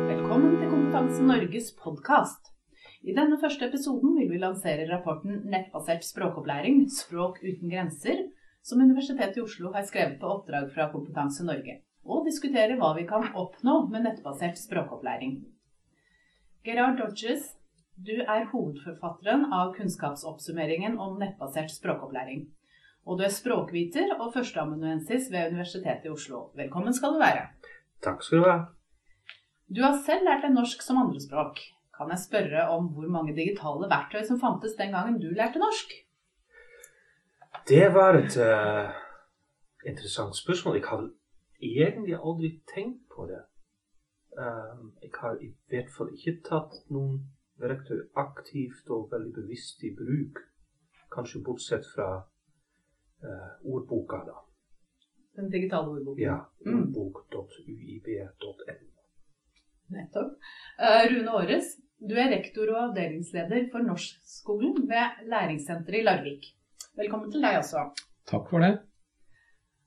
Velkommen til Kompetanse Norges podkast. I denne første episoden vil vi lansere rapporten Nettbasert språkopplæring språk uten grenser, som Universitetet i Oslo har skrevet på oppdrag fra Kompetanse Norge, og diskutere hva vi kan oppnå med nettbasert språkopplæring. Gerard Dodges, du er hovedforfatteren av kunnskapsoppsummeringen om nettbasert språkopplæring. Og du er språkviter og førsteamanuensis ved Universitetet i Oslo. Velkommen skal du være. Takk skal du ha. Du har selv lært deg norsk som andrespråk. Kan jeg spørre om hvor mange digitale verktøy som fantes den gangen du lærte norsk? Det var et uh, interessant spørsmål. Jeg har egentlig aldri tenkt på det. Uh, jeg har i hvert fall ikke tatt noen verktøy aktivt og veldig bevisst i bruk. Kanskje bortsett fra eh, ordboka, da. Den digitale ordboken? Ja. Mm. Ordbok.uib.no. Nettopp. Uh, Rune Ares, du er rektor og avdelingsleder for norskskolen ved Læringssenteret i Larvik. Velkommen til deg også. Takk for det.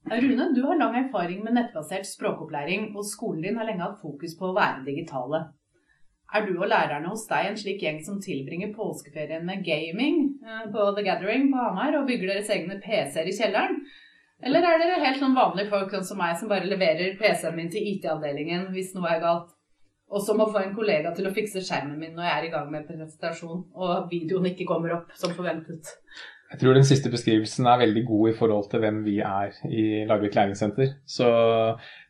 Uh, Rune, du har lang erfaring med nettbasert språkopplæring, og skolen din har lenge hatt fokus på å være digitale. Er du og lærerne hos deg en slik gjeng som tilbringer påskeferien med gaming uh, på The Gathering på Hamar og bygger deres egne PC-er i kjelleren? Eller er dere helt sånn vanlige folk sånn som meg, som bare leverer PC-en min til IT-avdelingen hvis noe er galt? Og så må få en kollega til å fikse skjermen min når jeg er i gang med presentasjon, og videoen ikke kommer opp som forventet. Jeg tror den siste beskrivelsen er veldig god i forhold til hvem vi er i Larvik læringssenter. Så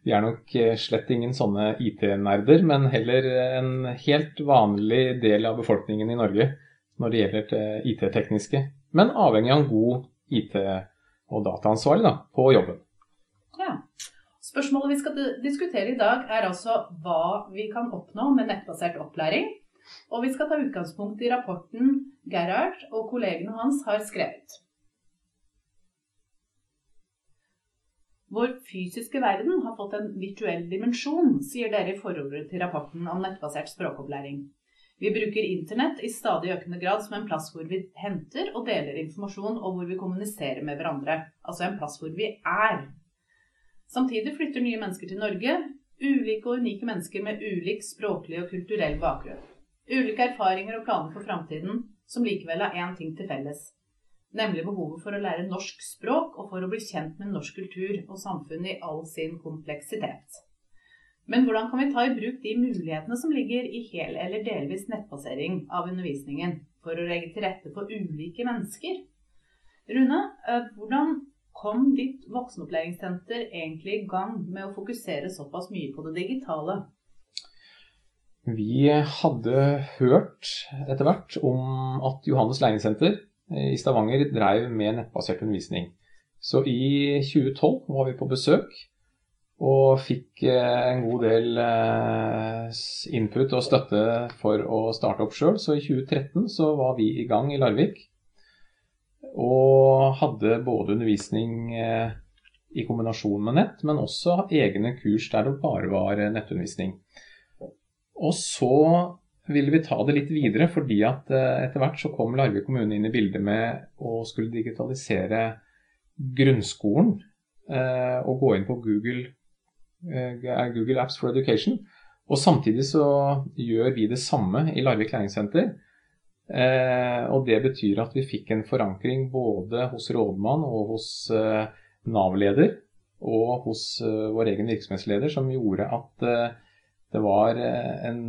vi er nok slett ingen sånne IT-nerder, men heller en helt vanlig del av befolkningen i Norge når det gjelder IT-tekniske. Men avhengig av en god IT- og dataansvarlig da, på jobben. Ja. Spørsmålet vi skal diskutere i dag, er altså hva vi kan oppnå med nettbasert opplæring. Og vi skal ta utgangspunkt i rapporten Gerhard og kollegene hans har skrevet. Vår fysiske verden har fått en virtuell dimensjon, sier dere i forordet til rapporten om nettbasert språkopplæring. Vi bruker internett i stadig økende grad som en plass hvor vi henter og deler informasjon, og hvor vi kommuniserer med hverandre. Altså en plass hvor vi er. Samtidig flytter nye mennesker til Norge. Ulike og unike mennesker med ulik språklig og kulturell bakgrunn. Ulike erfaringer og planer for framtiden, som likevel har én ting til felles. Nemlig behovet for å lære norsk språk og for å bli kjent med norsk kultur og samfunn i all sin kompleksitet. Men hvordan kan vi ta i bruk de mulighetene som ligger i hel eller delvis nettbasering av undervisningen, for å legge til rette for ulike mennesker? Rune, hvordan kom ditt voksenopplæringssenter egentlig i gang med å fokusere såpass mye på det digitale? Vi hadde hørt etter hvert om at Johannes læringssenter i Stavanger drev med nettbasert undervisning. Så i 2012 var vi på besøk og fikk en god del input og støtte for å starte opp sjøl. Så i 2013 så var vi i gang i Larvik og hadde både undervisning i kombinasjon med nett, men også egne kurs der det bare var nettundervisning. Og så ville vi ta det litt videre, fordi at etter hvert så kom Larvik kommune inn i bildet med å skulle digitalisere grunnskolen og gå inn på Google, Google Apps for Education. Og samtidig så gjør vi det samme i Larvik læringssenter. Eh, og det betyr at vi fikk en forankring både hos rådmann og hos eh, Nav-leder og hos eh, vår egen virksomhetsleder som gjorde at det var en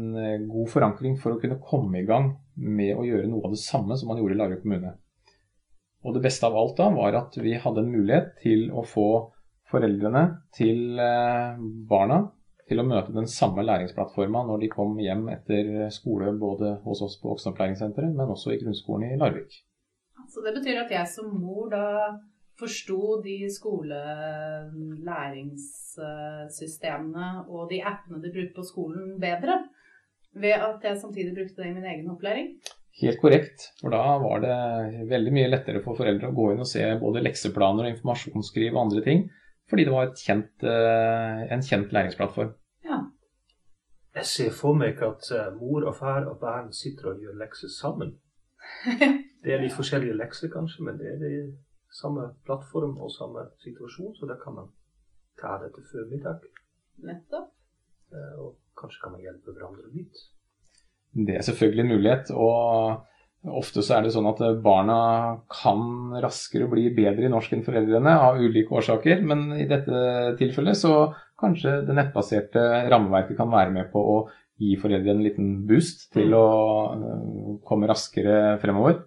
god forankring for å kunne komme i gang med å gjøre noe av det samme som man gjorde i Larvik kommune. Og det beste av alt da var at vi hadde en mulighet til å få foreldrene til barna til å møte den samme læringsplattforma når de kom hjem etter skole både hos oss på voksenopplæringssenteret, men også i grunnskolen i Larvik. Så det betyr at jeg som mor da forsto de skolelæringssystemene og de appene de brukte på skolen bedre, ved at jeg samtidig brukte det i min egen opplæring? Helt korrekt, for da var det veldig mye lettere for foreldre å gå inn og se både lekseplaner og informasjonsskriv og andre ting, fordi det var kjent, en kjent læringsplattform. Ja. Jeg ser for meg at mor og far og barn sitter og gjør lekser sammen. Det er litt forskjellige lekser, kanskje, men det er det samme plattform og samme situasjon, så da kan man ta det før middag. Nettopp. eh, Og kanskje kan man hjelpe hverandre litt. Det er selvfølgelig en mulighet. og Ofte så er det sånn at barna kan raskere bli bedre i norsk enn foreldrene av ulike årsaker. Men i dette tilfellet så kanskje det nettbaserte rammeverket kan være med på å gi foreldrene en liten boost til å øh, komme raskere fremover.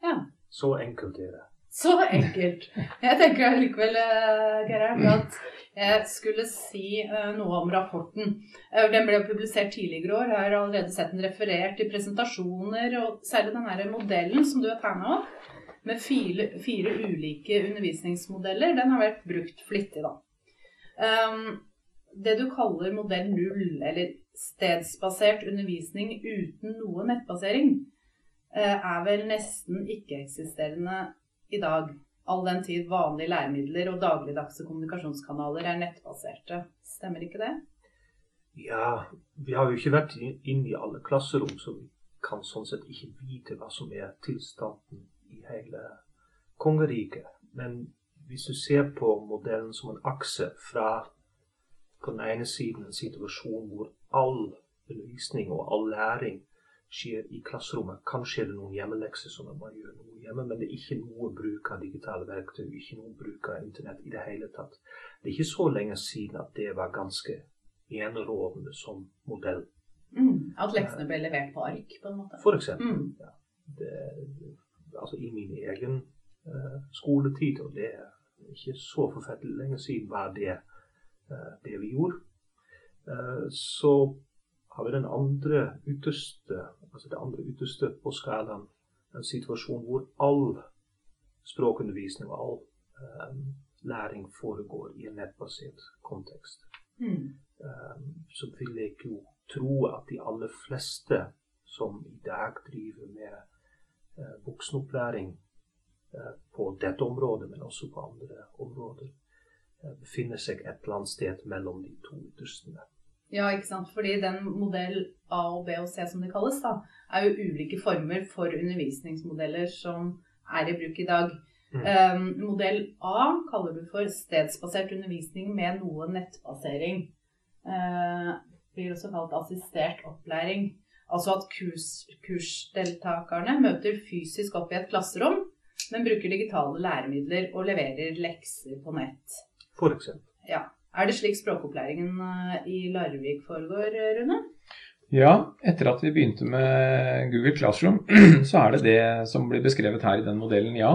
Ja. Så enkelt er det. Så enkelt. Jeg tenker allikevel, eh, Gerhard, at jeg skulle si eh, noe om rapporten. Eh, Den ble publisert tidligere år. Jeg har allerede sett den referert i presentasjoner, og særlig den her modellen som du har tegna opp, med fire, fire ulike undervisningsmodeller, den har vært brukt flittig, da. Um, det du kaller modell null, eller stedsbasert undervisning uten noe nettbasering, er vel nesten ikke-eksisterende i dag. All den tid vanlige læremidler og dagligdagse kommunikasjonskanaler er nettbaserte. Stemmer ikke det? Ja, vi har jo ikke vært inn i alle klasserom, så vi kan sånn sett ikke vite hva som er tilstanden i hele kongeriket. Men hvis du ser på modellen som en akse fra på den ene siden en situasjon hvor all undervisning og all læring skjer i klasserommet. Kanskje er det noen hjemmelekser som man gjør noe hjemme, men det er ikke noe bruk av digitale verktøy, ikke noe bruk av internett i det hele tatt. Det er ikke så lenge siden at det var ganske enerådende som modell. Mm. At leksene ble levert på ark, på en måte. For eksempel. Mm. Det, altså i min egen uh, skoletid, og det er ikke så forferdelig lenge siden, var det uh, det vi gjorde. Uh, så har vi den andre ytterste, altså det andre ytterste på skalaen, en situasjon hvor all språkundervisning og all eh, læring foregår i en nettbasert kontekst. Mm. Um, så vil jeg jo tro at de aller fleste som i dag driver med uh, voksenopplæring uh, på dette området, men også på andre områder, uh, befinner seg et eller annet sted mellom de to ytterstene. Ja, ikke sant. Fordi den modell A og B og C som det kalles, da, er jo ulike former for undervisningsmodeller som er i bruk i dag. Mm. Um, modell A kaller du for stedsbasert undervisning med noe nettbasering. Uh, blir også kalt assistert opplæring. Altså at kurs, kursdeltakerne møter fysisk opp i et klasserom, men bruker digitale læremidler og leverer lekser på nett. For eksempel. Ja. Er det slik språkopplæringen eh, i Larvik foregår, Rune? Ja, etter at vi begynte med Google Classroom, så er det det som blir beskrevet her i den modellen, ja.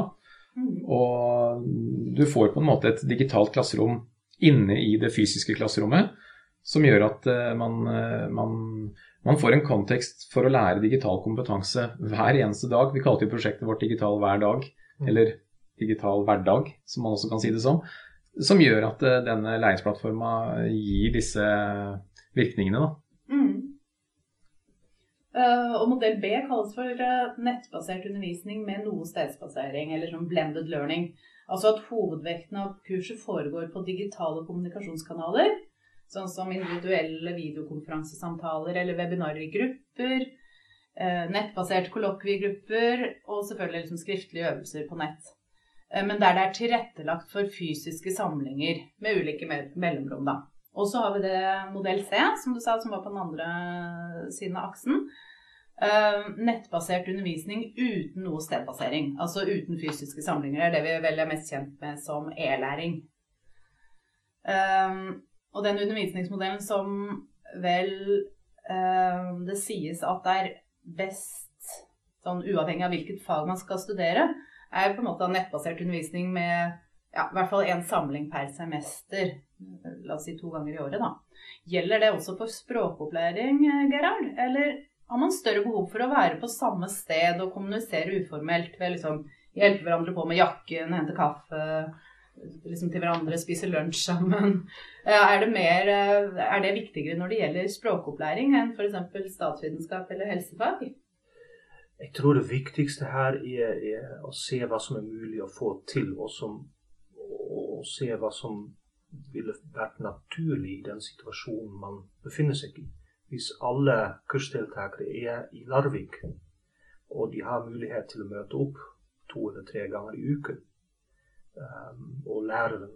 Mm. Og du får på en måte et digitalt klasserom inne i det fysiske klasserommet, som gjør at eh, man, eh, man, man får en kontekst for å lære digital kompetanse hver eneste dag. Vi kalte jo prosjektet vårt Digital hver dag, Mm. eller Digital hverdag, som man også kan si det som. Som gjør at eh, denne læringsplattforma gir disse virkningene, da. Mm. Eh, og modell B kalles for eh, nettbasert undervisning med noe stedsbasering, eller sånn blended learning. Altså at hovedvekten av kurset foregår på digitale kommunikasjonskanaler, sånn som individuelle videokonferansesamtaler eller webinarer i grupper, eh, nettbaserte kollokviegrupper og selvfølgelig liksom skriftlige øvelser på nett. Eh, Men der det er tilrettelagt for fysiske samlinger med ulike mellomrom, da. Og så har vi det modell C, som du sa, som var på den andre siden av aksen. Eh, nettbasert undervisning uten noe stedbasering. Altså uten fysiske samlinger. Det er det vi vel er mest kjent med som e-læring. Eh, og den undervisningsmodellen som vel det sies at det er best, sånn uavhengig av hvilket fag man skal studere, er på en måte nettbasert undervisning med ja, i hvert fall én samling per semester. La oss si to ganger i året, da. Gjelder det også for språkopplæring, Gerhard? Eller har man større behov for å være på samme sted og kommunisere uformelt ved liksom hjelpe hverandre på med jakken, hente kaffe liksom til hverandre, spise lunsj sammen? Er det, mer, er det viktigere når det gjelder språkopplæring enn f.eks. statsvitenskap eller helsefag? Jeg tror det viktigste her er, er å se hva som er mulig å få til, og, som, og se hva som ville vært naturlig i den situasjonen man befinner seg i. Hvis alle kursdeltakere er i Larvik, og de har mulighet til å møte opp to eller tre ganger i uken. Um, og læreren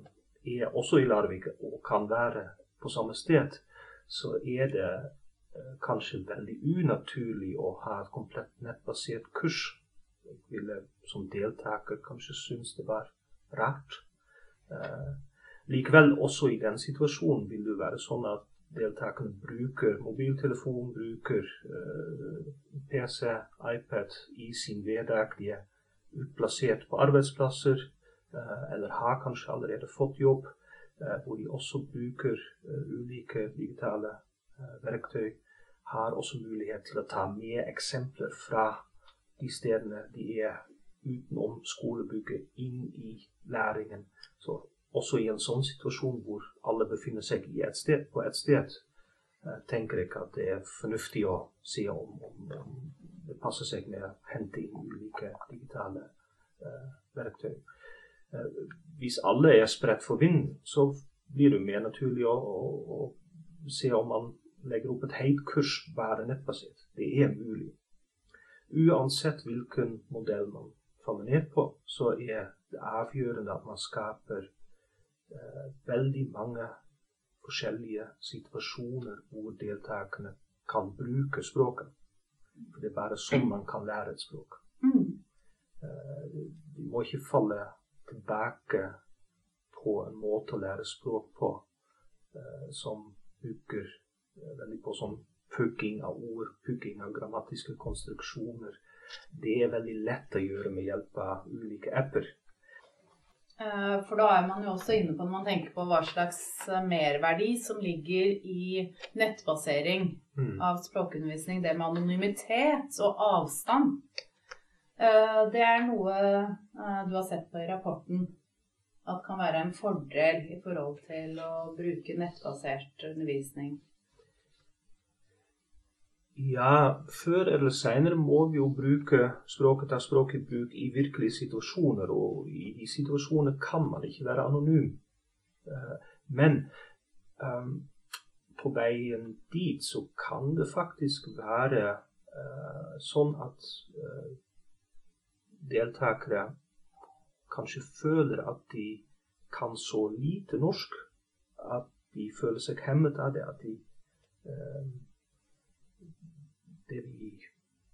er også i Larvik og kan være på samme sted, så er det kanskje veldig unaturlig å ha et komplett nettbasert kurs. Jeg ville som deltaker kanskje synes det var rart. Eh, likevel, også i den situasjonen vil det være sånn at deltakerne bruker mobiltelefon, bruker eh, PC, iPad i sin hverdag. De er utplassert på arbeidsplasser, eh, eller har kanskje allerede fått jobb, eh, hvor de også bruker eh, ulike digitale verktøy, har også mulighet til å ta med eksempler fra de stedene de er utenom skolebygget, inn i læringen. Så også i en sånn situasjon hvor alle befinner seg et sted, på et sted, tenker jeg at det er fornuftig å se om, om, om det passer seg med å hente inn ulike digitale uh, verktøy. Uh, hvis alle er spredt for vind, så blir det mer naturlig å, å, å se om man legger opp et helt kurs bare nettbasert. Det er mulig. Uansett hvilken modell man faller ned på, så er det avgjørende at man skaper eh, veldig mange forskjellige situasjoner hvor deltakerne kan bruke språket. For det er bare sånn man kan lære et språk. Mm. Uh, vi må ikke falle tilbake på en måte å lære språk på eh, som uh, veldig på sånn pugging av ord, pugging av grammatiske konstruksjoner. Det er veldig lett å gjøre med hjelp av ulike apper. Eh, for da er man jo også inne på når man tenker på hva slags eh, merverdi som ligger i nettbasering mm. av språkundervisning. Det med anonymitet og avstand. Eh, det er noe du har sett på i rapporten at kan være en fordel i forhold til å bruke nettbasert undervisning. Ja, før eller senere må vi jo bruke språket, ta språket i bruk i virkelige situasjoner. Og i de situasjonene kan man ikke være anonym. Eh, men um, på veien dit så kan det faktisk være uh, sånn at uh, deltakere kanskje føler at de kan så lite norsk at de føler seg hemmet av det. At de uh, det vi i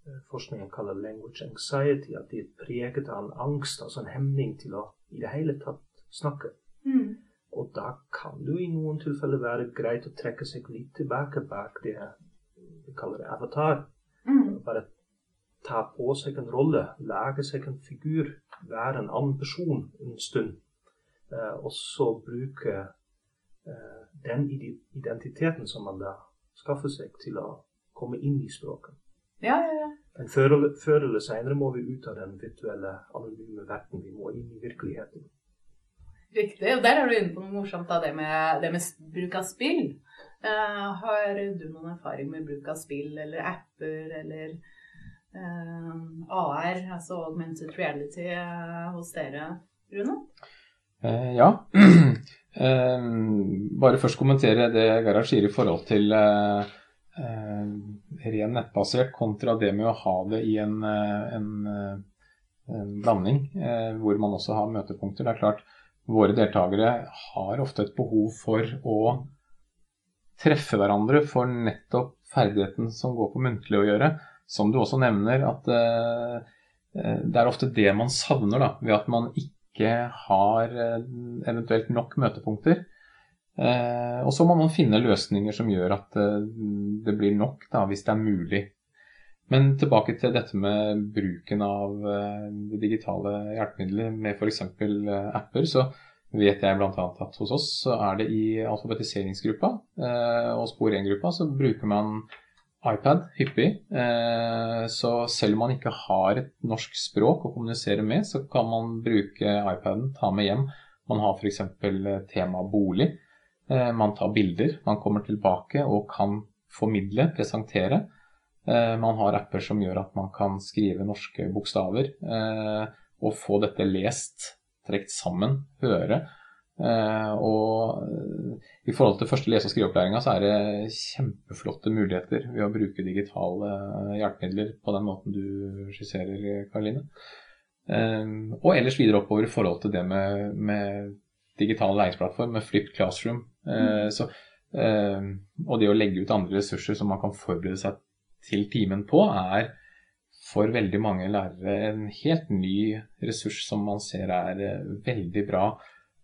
eh, forskningen kaller language anxiety, at de er preget av en angst, altså en hemning til å i det hele tatt snakke. Mm. Og da kan det jo i noen tilfeller være greit å trekke seg litt tilbake bak det vi kaller det avatar. Mm. Bare ta på seg en rolle, lage seg en figur, være en annen person en stund. Uh, og så bruke uh, den identiteten som man da skaffer seg, til å komme inn i språket. Ja, ja, ja. Men før, før eller senere må vi ut av den virtuelle, anonyme verden. Vi må inn i virkeligheten. Riktig. Og der er du inne på noe morsomt, da, det med, det med bruk av spill. Uh, har du noen erfaring med bruk av spill eller apper eller uh, eh, AR, altså augmented reality, uh, hos dere, Rune? ja. bare først kommentere det Gerhard sier i forhold til eh, ren nettbasert kontra det med å ha det i en, eh, en, eh, en blanding eh, hvor man også har møtepunkter. Det er klart våre deltakere har ofte et behov for å treffe hverandre for nettopp ferdigheten som går på muntlig å gjøre. Som du også nevner, at eh, det er ofte det man savner da, ved at man ikke har eventuelt nok møtepunkter. Eh, og så må man finne løsninger som gjør at eh, det blir nok, da, hvis det er mulig. Men tilbake til dette med bruken av eh, det digitale hjelpemiddelet med f.eks. Apper, så vet jeg bl.a. at hos oss er det i alfabetiseringsgruppa eh, og spor 1-gruppa så bruker man iPad hyppig. Eh, så selv om man ikke har et norsk språk å kommunisere med, så kan man bruke iPaden, ta med hjem. Man har f.eks. tema bolig. Eh, man tar bilder, man kommer tilbake og kan formidle, presentere. Eh, man har apper som gjør at man kan skrive norske bokstaver eh, og få dette lest, trukket sammen, høre. Og i forhold til første lese- og skriveopplæringa så er det kjempeflotte muligheter ved å bruke digitale hjelpemidler på den måten du skisserer, Karoline. Og ellers videre oppover i forhold til det med, med digital læringsplattform, med flipped classroom. Mm. Så, og det å legge ut andre ressurser som man kan forberede seg til timen på, er for veldig mange lærere en helt ny ressurs som man ser er veldig bra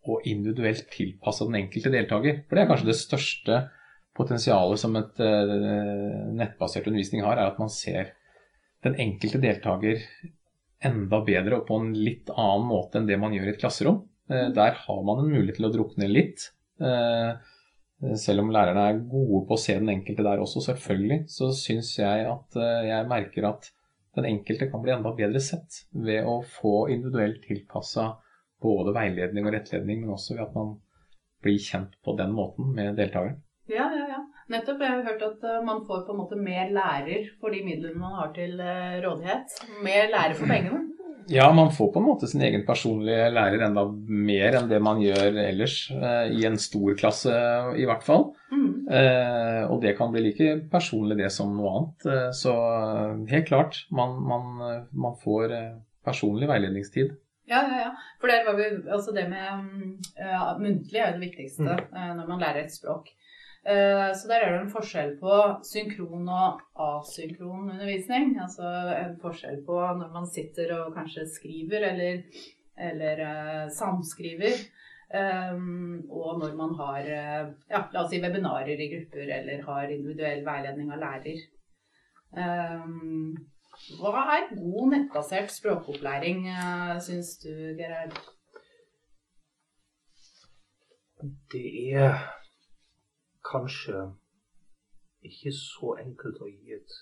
og individuelt tilpassa den enkelte deltaker. For det er kanskje det største potensialet som et nettbasert undervisning har, er at man ser den enkelte deltaker enda bedre og på en litt annen måte enn det man gjør i et klasserom. Uh, der har man en mulighet til å drukne litt. Uh, selv om lærerne er gode på å se den enkelte der også, selvfølgelig, så syns jeg at jeg merker at den enkelte kan bli enda bedre sett ved å få individuelt tilpassa både veiledning og rettledning, men også ved at man blir kjent på den måten med deltakeren. Ja, ja, ja. Nettopp. Jeg har hørt at eh, man får på en måte mer lærer for de midlene man har til eh, rådighet. Mer lærer for pengene. Ja, man får på en måte sin egen personlige lærer enda mer enn det man gjør ellers, eh, i en stor klasse i hvert fall. Mm. Eh, og det kan bli like personlig det som noe annet. Eh, så helt klart, man, man, man får personlig veiledningstid. Ja, ja, ja. For der var vi, altså det med uh, muntlig er jo det viktigste mm. uh, når man lærer et språk. Uh, så der er det en forskjell på synkron og asynkron undervisning. Altså en forskjell på når man sitter og kanskje skriver eller, eller samskriver. Um, og når man har ja, la oss si webinarer i grupper eller har individuell veiledning av lærer. Hva er god nettbasert språkopplæring, eh, syns du, Gerhard? Det er kanskje ikke så enkelt å gi et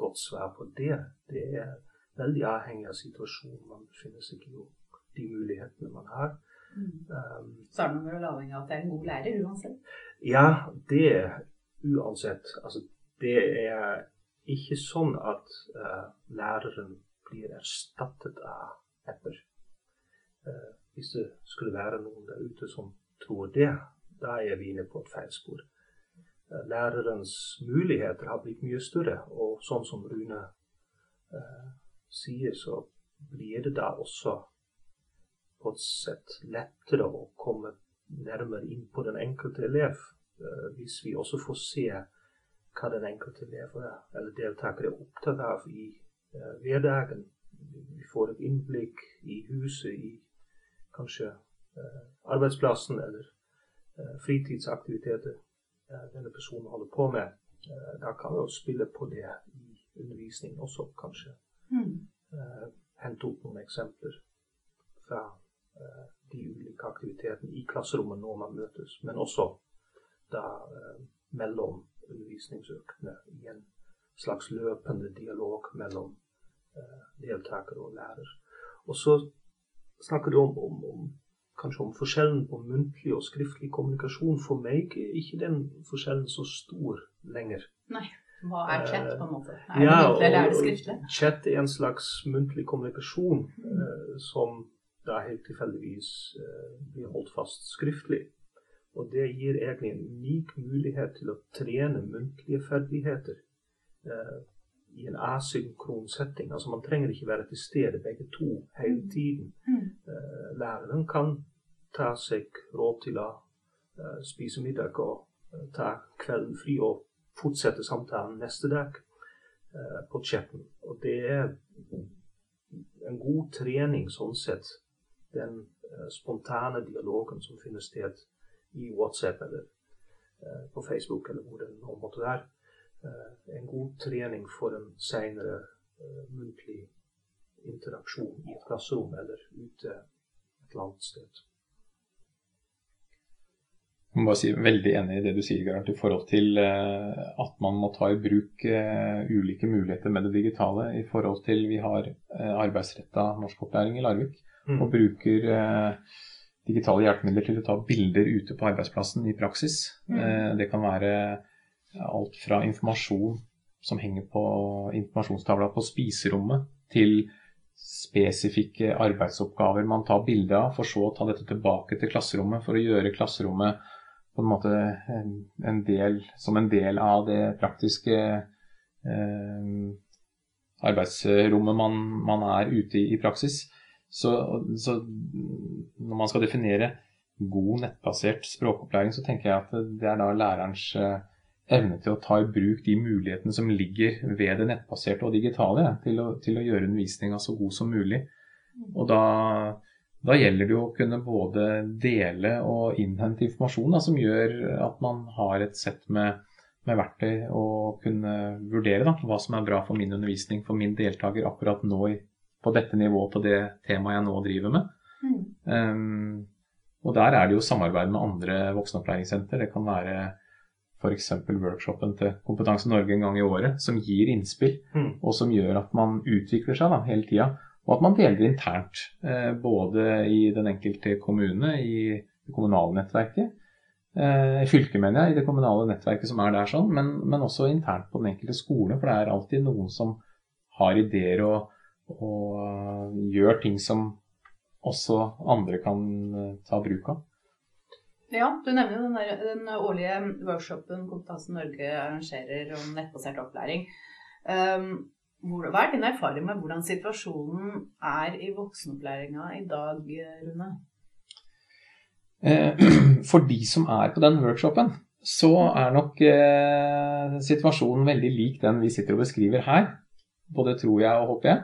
godt svar på det. Det er veldig avhengig av situasjonen man befinner seg i, og de mulighetene man har. Mm. Um, så er det vel avhengig av at det er en god lærer uansett? Ja, det uansett. Altså, det er ikke sånn at uh, læreren blir erstattet av apper. Uh, hvis det skulle være noen der ute som tror det, da er vi inne på et feilspor. Uh, lærerens muligheter har blitt mye større, og sånn som Rune sier, så blir det da også på et sett lettere å komme nærmere inn på den enkelte elev, hvis vi også får se hva den enkelte elev eller deltaker er opptatt av i eh, hverdagen. Vi får et innblikk i huset, i kanskje uh, arbeidsplassen eller uh, fritidsaktiviteter denne personen holder på med. da kan vi jo spille på det i undervisningen også, kanskje. Mm. hente opp noen eksempler fra de ulike aktivitetene i klasserommet når man møtes, men også da mellom undervisningsøktene i en slags løpende dialog mellom eh, deltaker og lærer. Og så snakker du om, om, om, kanskje om forskjellen på muntlig og skriftlig kommunikasjon. For meg er ikke den forskjellen så stor lenger. Nei. Hva er chat, på en måte? Er ja, det muntlig eller er det skriftlig? Chat er en slags muntlig kommunikasjon mm. uh, som da helt tilfeldigvis uh, blir holdt fast skriftlig. Og det gir egentlig en unik mulighet til å trene muntlige ferdigheter eh, i en asynkron setting. Altså Man trenger ikke være til stede begge to hele mm. tiden. Eh, læreren kan ta seg råd til å uh, spise middag og uh, ta kvelden fri og fortsette samtalen neste dag på chatten. Og det er en god trening sånn sett. Den spontane dialogen som finner sted i WhatsApp eller på Facebook eller hvor det nå måtte være. Eh, en god trening for en senere eh, muntlig interaksjon i et klasserom eller ute et eller annet sted. Jeg må bare si veldig enig i det du sier, Gerhard, i forhold til uh, at man må ta i bruk ulike muligheter med det digitale. I forhold til vi har arbeidsretta norskopplæring i Larvik, mm. og bruker digitale hjelpemidler til å ta bilder ute på arbeidsplassen i praksis. Mm. Eh, det kan være alt fra informasjon som henger på informasjonstavla på spiserommet, til spesifikke arbeidsoppgaver man tar bilde av, for så å ta dette tilbake til klasserommet for å gjøre klasserommet på en måte en del, som en del av det praktiske eh, arbeidsrommet man, man, er ute i i praksis. Så, så, når man skal definere god nettbasert språkopplæring, så tenker jeg at det er da lærerens eh, evne til å ta i bruk de mulighetene som ligger ved det nettbaserte og digitale, til å, til å gjøre undervisninga så god som mulig. Og da, da, gjelder det jo å kunne både dele og innhente informasjon da, som gjør at man har et sett med, med verktøy å kunne vurdere da, hva som er bra for min undervisning, for min deltaker akkurat nå på dette nivået, på det temaet jeg nå driver med. Mm. Um, og der er det jo samarbeid med andre voksenopplæringssenter. Det kan være f.eks. workshopen til Kompetanse Norge en gang i året, som gir innspill, mm. og som gjør at man utvikler seg da, hele tida. Og at man deler internt, eh, både i den enkelte kommune, i det kommunale nettverket, eh, fylket mener jeg, i det kommunale nettverket som er der sånn, men, men, også internt på den enkelte skole. For det er alltid noen som har ideer og, og uh, gjør ting som også andre kan uh, ta bruk av. Ja, du nevner jo den, der, den årlige workshopen Kompetanse Norge arrangerer om nettbasert opplæring. Um, hva er din erfaring med hvordan situasjonen er i voksenopplæringa i dag, Rune? Eh, for de som er på den workshopen, så er nok eh, situasjonen veldig lik den vi sitter og beskriver her. Både tror jeg og håper jeg.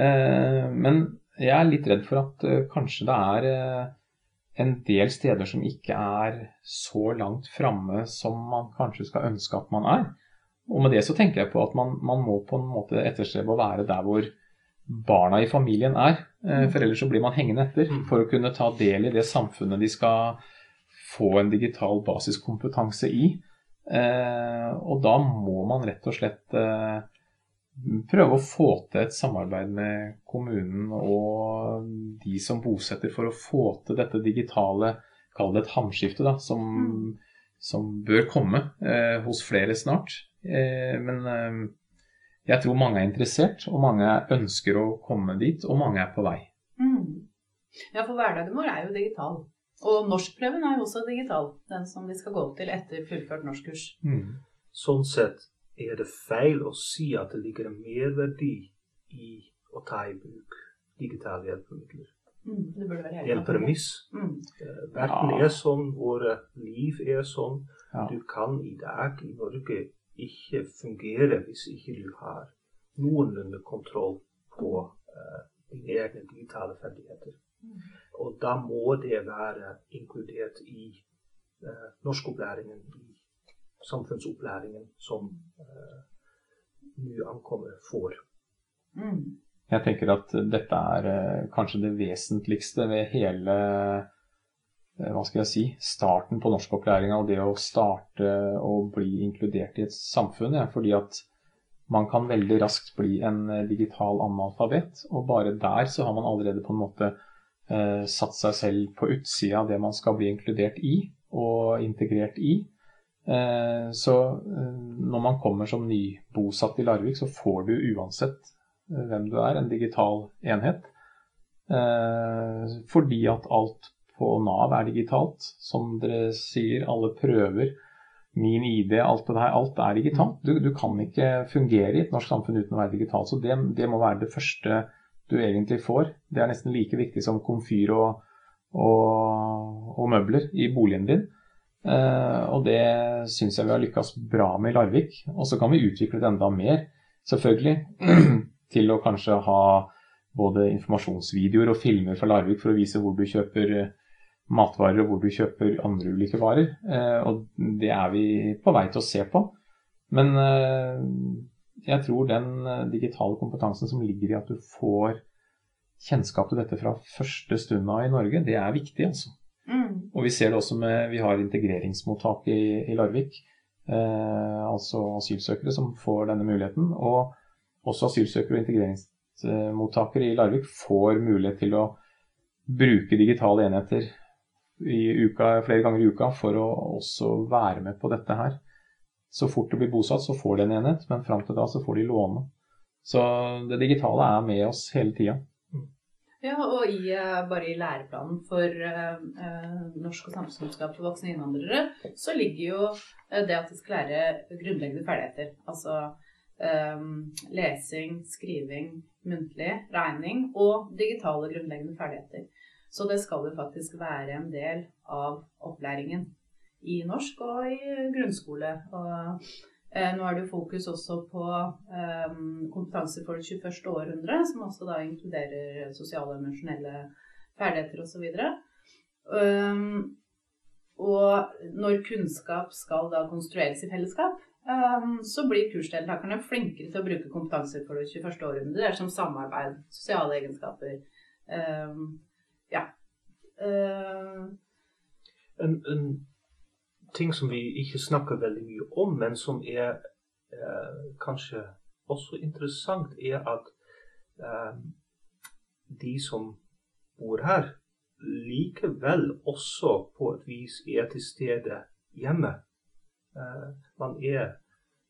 Eh, men jeg er litt redd for at eh, kanskje det er eh, en del steder som ikke er så langt framme som man kanskje skal ønske at man er. Og med det så tenker jeg på at man, man må på en måte etterstrebe å være der hvor barna i familien er. Eh, for ellers så blir man hengende etter mm. for å kunne ta del i det samfunnet de skal få en digital basiskompetanse i. Eh, og da må man rett og slett eh, prøve å få til et samarbeid med kommunen og de som bosetter, for å få til dette digitale, kall det et hamskifte, da, som, mm. som bør komme eh, hos flere snart. Eh, men eh, jeg tror mange er interessert, og mange ønsker å komme dit, og mange er på vei. Mm. Ja, for hverdagen vår er jo digital. Og norskprøven er jo også digital, den som vi skal gå til etter fullført norskkurs. Mm. Sånn sett er det feil å si at det ligger en merverdi i å ta i bruk digitale hjelpemidler. Mm, det burde være helt premiss. Mm. Eh, verden ja. er sånn, våre liv er sånn. Ja. Du kan i dag i Norge ikke fungere hvis ikke du har noenlunde kontroll på uh, dine egne digitale ferdigheter. Mm. Og da må det være inkludert i uh, norskopplæringen, i samfunnsopplæringen som eh, nyankomne ankommer, får. Mm. Jeg tenker at dette er eh, kanskje det vesentligste ved hele eh, hva skal jeg si, starten på norskopplæringa og det å starte og bli inkludert i et samfunn. Ja, fordi at man kan veldig raskt bli en digital analfabet, og bare der så har man allerede på en måte satt seg selv på utsida av det man skal bli inkludert i og integrert i. Eh, så eh, når man kommer som nybosatt i Larvik, så får du uansett eh, hvem du er, en digital enhet. Fordi at alt på Nav er digitalt. Som dere sier, alle prøver, min ID, alt det her, alt er digitalt. Du, du kan ikke fungere i et norsk samfunn uten å være digital. Så det, det, må være det første du egentlig får. Det er nesten like viktig som komfyr og, og, og møbler i boligen din. Uh, og det syns jeg vi har lykkes bra med i Larvik. Og så kan vi utvikle det enda mer, selvfølgelig. til å kanskje ha både informasjonsvideoer og filmer fra Larvik for å vise hvor du kjøper eh, matvarer og hvor du kjøper andre ulike varer. Uh, og det er vi på vei til å se på. Men jeg tror den digitale kompetansen som ligger i at du får kjennskap til dette fra første stund av i Norge, det er viktig, altså. Mm. Og vi ser det også med Vi har integreringsmottak i, i Larvik. Eh, altså asylsøkere som får denne muligheten. Og også asylsøkere og integreringsmottakere i Larvik får mulighet til å bruke digitale enheter uka, flere ganger i uka for å også være med på dette her. Så fort du blir bosatt, så får de en enhet, men fram til da så får de låne. Så det digitale er med oss hele tida. Ja, og i, eh, bare i læreplanen for eh, norsk og samfunnskunnskap for voksne innvandrere, så ligger jo uh, det at de skal lære grunnleggende ferdigheter. Altså eh, lesing, skriving, muntlig, regning og digitale grunnleggende ferdigheter. Så det skal jo faktisk være en del av opplæringen i norsk og i grunnskole. Og Eh, nå er det jo fokus også på um, kompetanse for det 21. århundre, som også da inkluderer sosiale og emosjonelle ferdigheter osv. Um, og når kunnskap skal da konstrueres i fellesskap, um, så blir kursdeltakerne flinkere til å bruke kompetanse for det 21. århundre. Det er som samarbeid, sosiale egenskaper. Um, ja. En, en ting som vi ikke snakker veldig mye om, men som er eh, kanskje også interessant, er at eh, de som bor her, likevel også på et vis er til stede hjemme. Eh, man er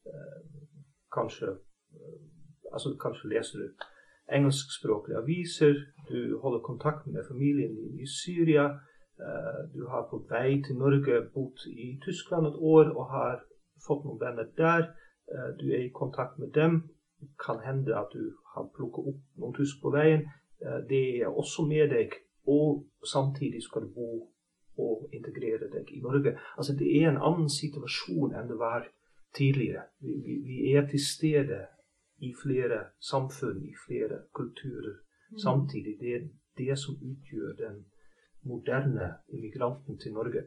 eh, kanskje eh, Altså kanskje leser du engelskspråklige aviser, du holder kontakt med familien din i Syria. Eh, du har på vei til Norge bodd i Tyskland et år og har fått noen venner der. Eh, du er i kontakt med dem. Det kan hende at du har plukket opp noen tysk på veien. Eh, det er også med deg. Og samtidig skal du bo og integrere deg i Norge. Altså Det er en annen situasjon enn det var tidligere. Vi, vi, vi er til stede i flere samfunn, i flere kulturer mm. samtidig. Det er det som utgjør den moderne immigranten til Norge.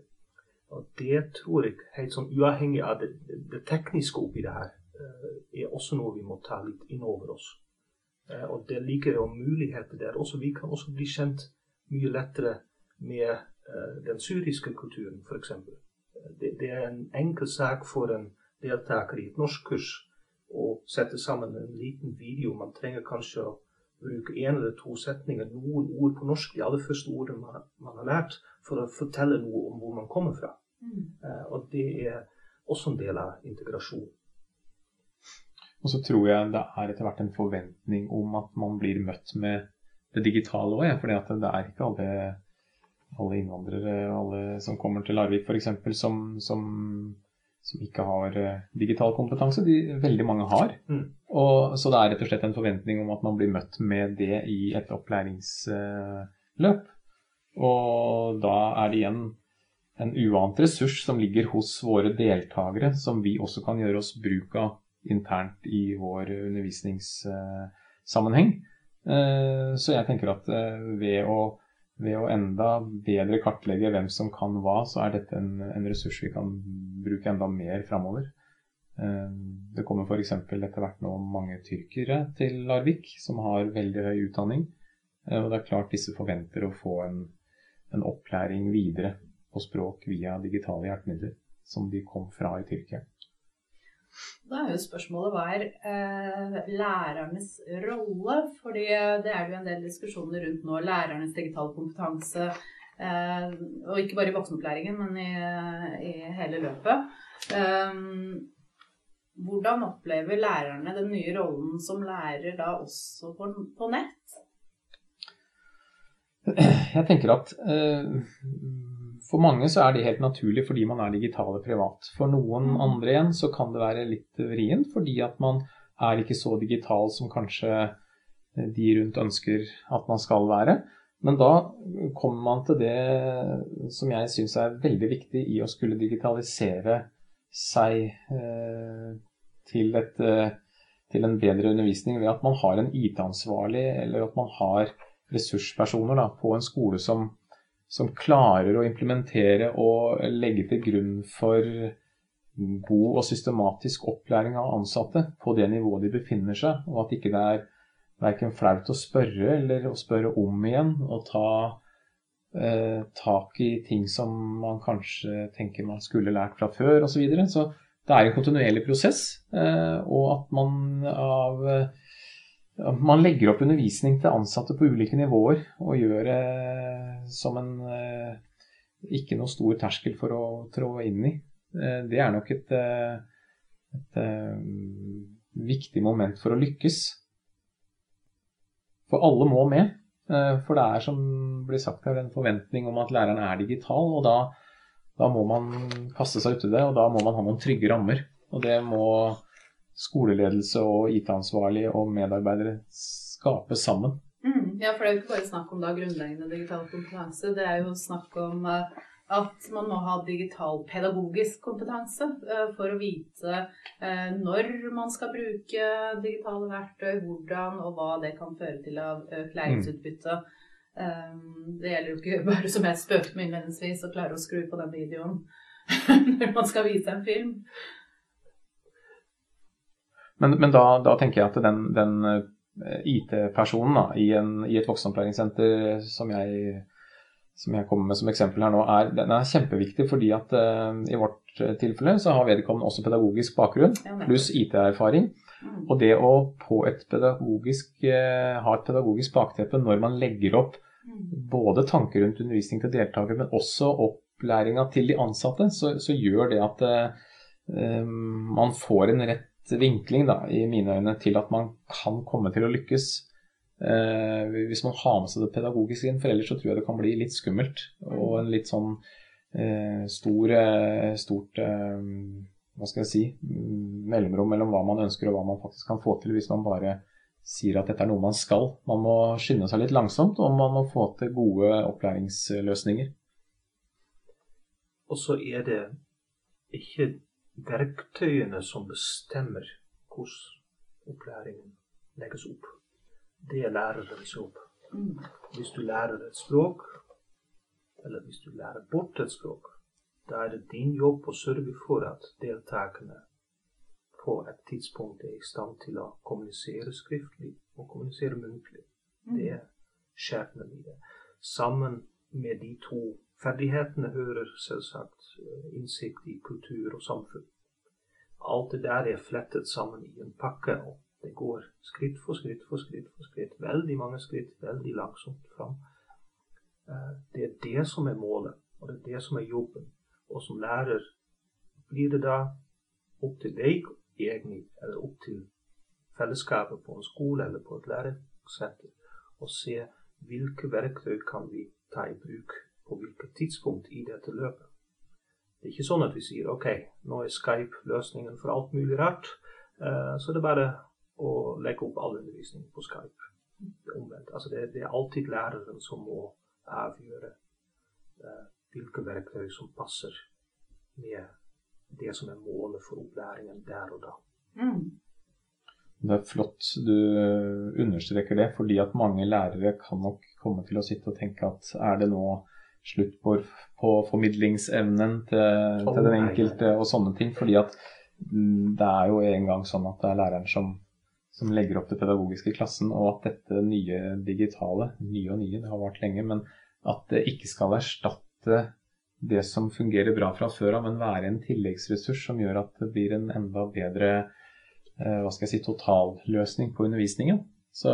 Og Det tror jeg, helt sånn uavhengig av det, det tekniske oppi det her, eh, er også noe vi må ta litt inn over oss. Eh, og det ligger jo muligheter der. Også, vi kan også bli kjent mye lettere med eh, den syriske kulturen, f.eks. Det, det er en enkel sak for en deltaker i et norskkurs å sette sammen en liten video. Man trenger kanskje å bruke én eller to setninger, noen ord på norsk, de aller første ordene man, man, har lært, for å fortelle noe om hvor man kommer fra. Mm. Uh, og det er også en del av integrasjon. Og så tror jeg det er etter hvert en forventning om at man blir møtt med det digitale òg. For det er ikke alle, alle innvandrere alle som kommer til Larvik f.eks. Som, som som ikke har uh, digital kompetanse. De, veldig mange har. Mm. Og, så det er rett og slett en forventning om at man blir møtt med det i et opplæringsløp. Og da er det igjen en uant ressurs som ligger hos våre deltakere, som vi også kan gjøre oss bruk av internt i vår undervisningssammenheng. Uh, så jeg tenker at ved å ved å enda bedre kartlegge hvem som kan hva, så er dette en, en ressurs vi kan bruke enda mer framover. Eh, det kommer f.eks. etter hvert nå mange tyrkere til Larvik som har veldig høy utdanning. Eh, og det er klart disse forventer å få en, en opplæring videre på språk via digitale hjelpemidler som de kom fra i Tyrkia. Da er jo spørsmålet hva er eh, lærernes rolle? Fordi det er jo en del diskusjoner rundt nå. Lærernes digitale kompetanse. Eh, og ikke bare i voksenopplæringen, men i, i hele løpet. Eh, hvordan opplever lærerne den nye rollen som lærer da også på, på nett? Jeg tenker at eh, for mange så er det helt naturlig fordi man er digitale privat. For noen mm. andre igjen så kan det være litt vrient fordi at man er ikke så digital som kanskje eh, de rundt ønsker at man skal være. Men da kommer man til det som jeg syns er veldig viktig i å skulle digitalisere seg eh, til, et, eh, til, en bedre undervisning ved at man har en IT-ansvarlig, eller at man har ressurspersoner da, på en skole som som klarer å implementere og legge til grunn for god og systematisk opplæring av ansatte på det nivået de befinner seg, og at ikke det er verken flaut å spørre eller å spørre om igjen og ta eh, tak i ting som man kanskje tenker man skulle lært fra før osv. Så, videre. så det er en kontinuerlig prosess, eh, og at man av man legger opp undervisning til ansatte på ulike nivåer og gjør det som en eh, ikke noe stor terskel for å trå inn i. Eh, det er nok et, eh, et viktig moment for å lykkes. For alle må med. For det er som blir sagt her, en forventning om at læreren er digital. Og da, da må man kaste seg uti det, og da må man ha noen trygge rammer. Og det må skoleledelse og IT-ansvarlig og medarbeidere skape sammen. Mm, ja, for det er jo ikke bare snakk om da grunnleggende digital kompetanse. Det er jo snakk om uh, at man må ha digital pedagogisk kompetanse uh, for å vite uh, når man skal bruke digitale verktøy, hvordan og hva det kan føre til av økt læringsutbytte. Det gjelder jo ikke bare, som jeg spøkte med innledningsvis, å klare å skru på den videoen når man skal vise en film. Men, men da, da, tenker jeg at den, den IT-personen i, i, et voksenopplæringssenter som jeg, som jeg, kommer med som eksempel her nå, er, den er kjempeviktig fordi at uh, i vårt eh, tilfelle så har vedkommende også pedagogisk bakgrunn pluss IT-erfaring. Mm. Og det å på et pedagogisk, uh, ha et pedagogisk bakteppe når man legger opp mm. både tanker rundt undervisning til deltakere, men også opplæringa til de ansatte, så, så gjør det at uh, man får en rett vinkling da, i mine øyne til at man kan komme til å lykkes. Eh, hvis man har med seg det pedagogiske inn, for ellers så tror jeg det kan bli litt skummelt. Og en litt sånn eh, stor, eh, stort eh, hva skal jeg si, mm, mellomrom mellom hva man ønsker og hva man faktisk kan få til, hvis man bare sier at dette er noe man skal. Man må skynde seg litt langsomt, og man må få til gode opplæringsløsninger. Og så er det ikke verktøyene som bestemmer hvordan opplæringen legges opp. Det er lærerens jobb. Mm. Hvis du lærer et språk, eller hvis du lærer bort et språk, da er det din jobb å sørge for at deltakerne på et tidspunkt er i stand til å kommunisere skriftlig og kommunisere muntlig. Det er skjebnen i det. Sammen med de to ferdighetene hører selvsagt eh, innsikt i kultur og samfunn. Alt det der er flettet sammen i en pakke, og det går skritt for skritt for skritt for skritt. Veldig mange skritt, veldig langsomt fram. Eh, det er det som er målet, og det er det som er jobben. Og som lærer blir det da opp til deg egentlig, eller opp til fellesskapet på en skole eller på et læresenter, å se hvilke verktøy kan vi ta i bruk på hvilket tidspunkt i dette løpet. Det er ikke sånn at vi sier ok, nå er Skype løsningen for alt mulig rart, uh, så det er bare å legge opp all undervisning på Skype. Det er omvendt. Altså det, det, er alltid læreren som må avgjøre uh, hvilke verktøy som passer med det som er målet for opplæringen der og da. Mm. Det er flott du understreker det, fordi at mange lærere kan nok komme til å sitte og tenke at er det nå slutt på, på formidlingsevnen til, til, den enkelte og sånne ting. fordi at mm, det er jo en gang sånn at det er læreren som, som legger opp det pedagogiske i klassen, og at dette nye digitale, nye og nye, det har vart lenge, men at det ikke skal erstatte det som fungerer bra fra før av, men være en tilleggsressurs som gjør at det blir en enda bedre eh, hva skal jeg si, totalløsning på undervisningen. Så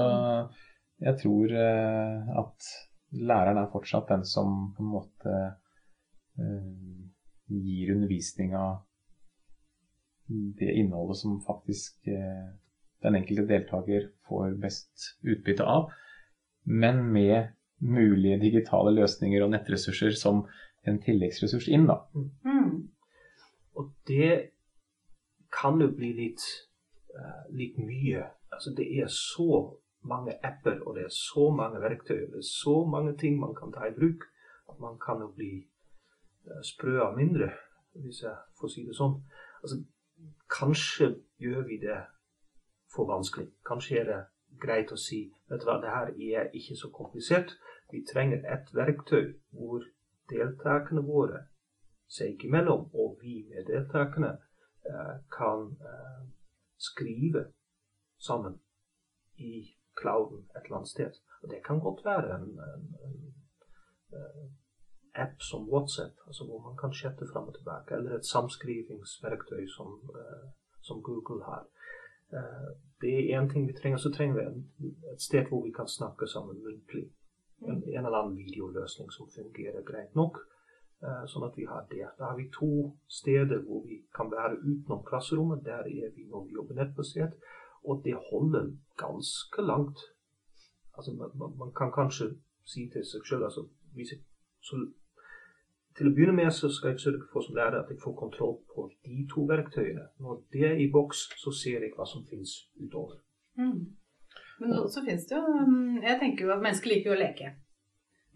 jeg tror eh, at læreren er fortsatt den som på en måte eh, gir undervisninga det innholdet som faktisk eh, den enkelte deltaker får best utbytte av, men med mulige digitale løsninger og nettressurser som en tilleggsressurs inn. Da. Mm. Og det kan jo bli litt, uh, litt mye. Altså det er så mange apper, og det er så mange verktøy, det er så mange ting man kan ta i bruk, at man kan jo bli uh, sprø av mindre, hvis jeg får si det sånn. Altså, kanskje gjør vi det for vanskelig. Kanskje er det greit å si vet du hva, det her er ikke så komplisert. Vi trenger et verktøy hvor deltakerne våre seg imellom, og vi med deltakerne, uh, kan uh, skrive sammen i clouden et eller annet sted. Og Det kan godt være en, en, en, eh, app som WhatsApp, altså hvor man kan chatte fram og tilbake, eller et samskrivingsverktøy som, uh, som Google har. Uh, det er én ting vi trenger. Så trenger vi et sted hvor vi kan snakke sammen muntlig. En, en eller annen videoløsning som fungerer greit nok. Sånn at vi har det. Da har vi to steder hvor vi kan være utenom klasserommet. Der er vi vi jobber nettbasert. Og det holder ganske langt. altså, man, man, kan kanskje si til seg sjøl altså, Til å begynne med så skal jeg sørge for som lærer at jeg får kontroll på de to verktøyene. Når det er i boks, så ser jeg hva som finnes utover. Mm. Men så finnes det jo mm, Jeg tenker jo at mennesker liker jo å leke.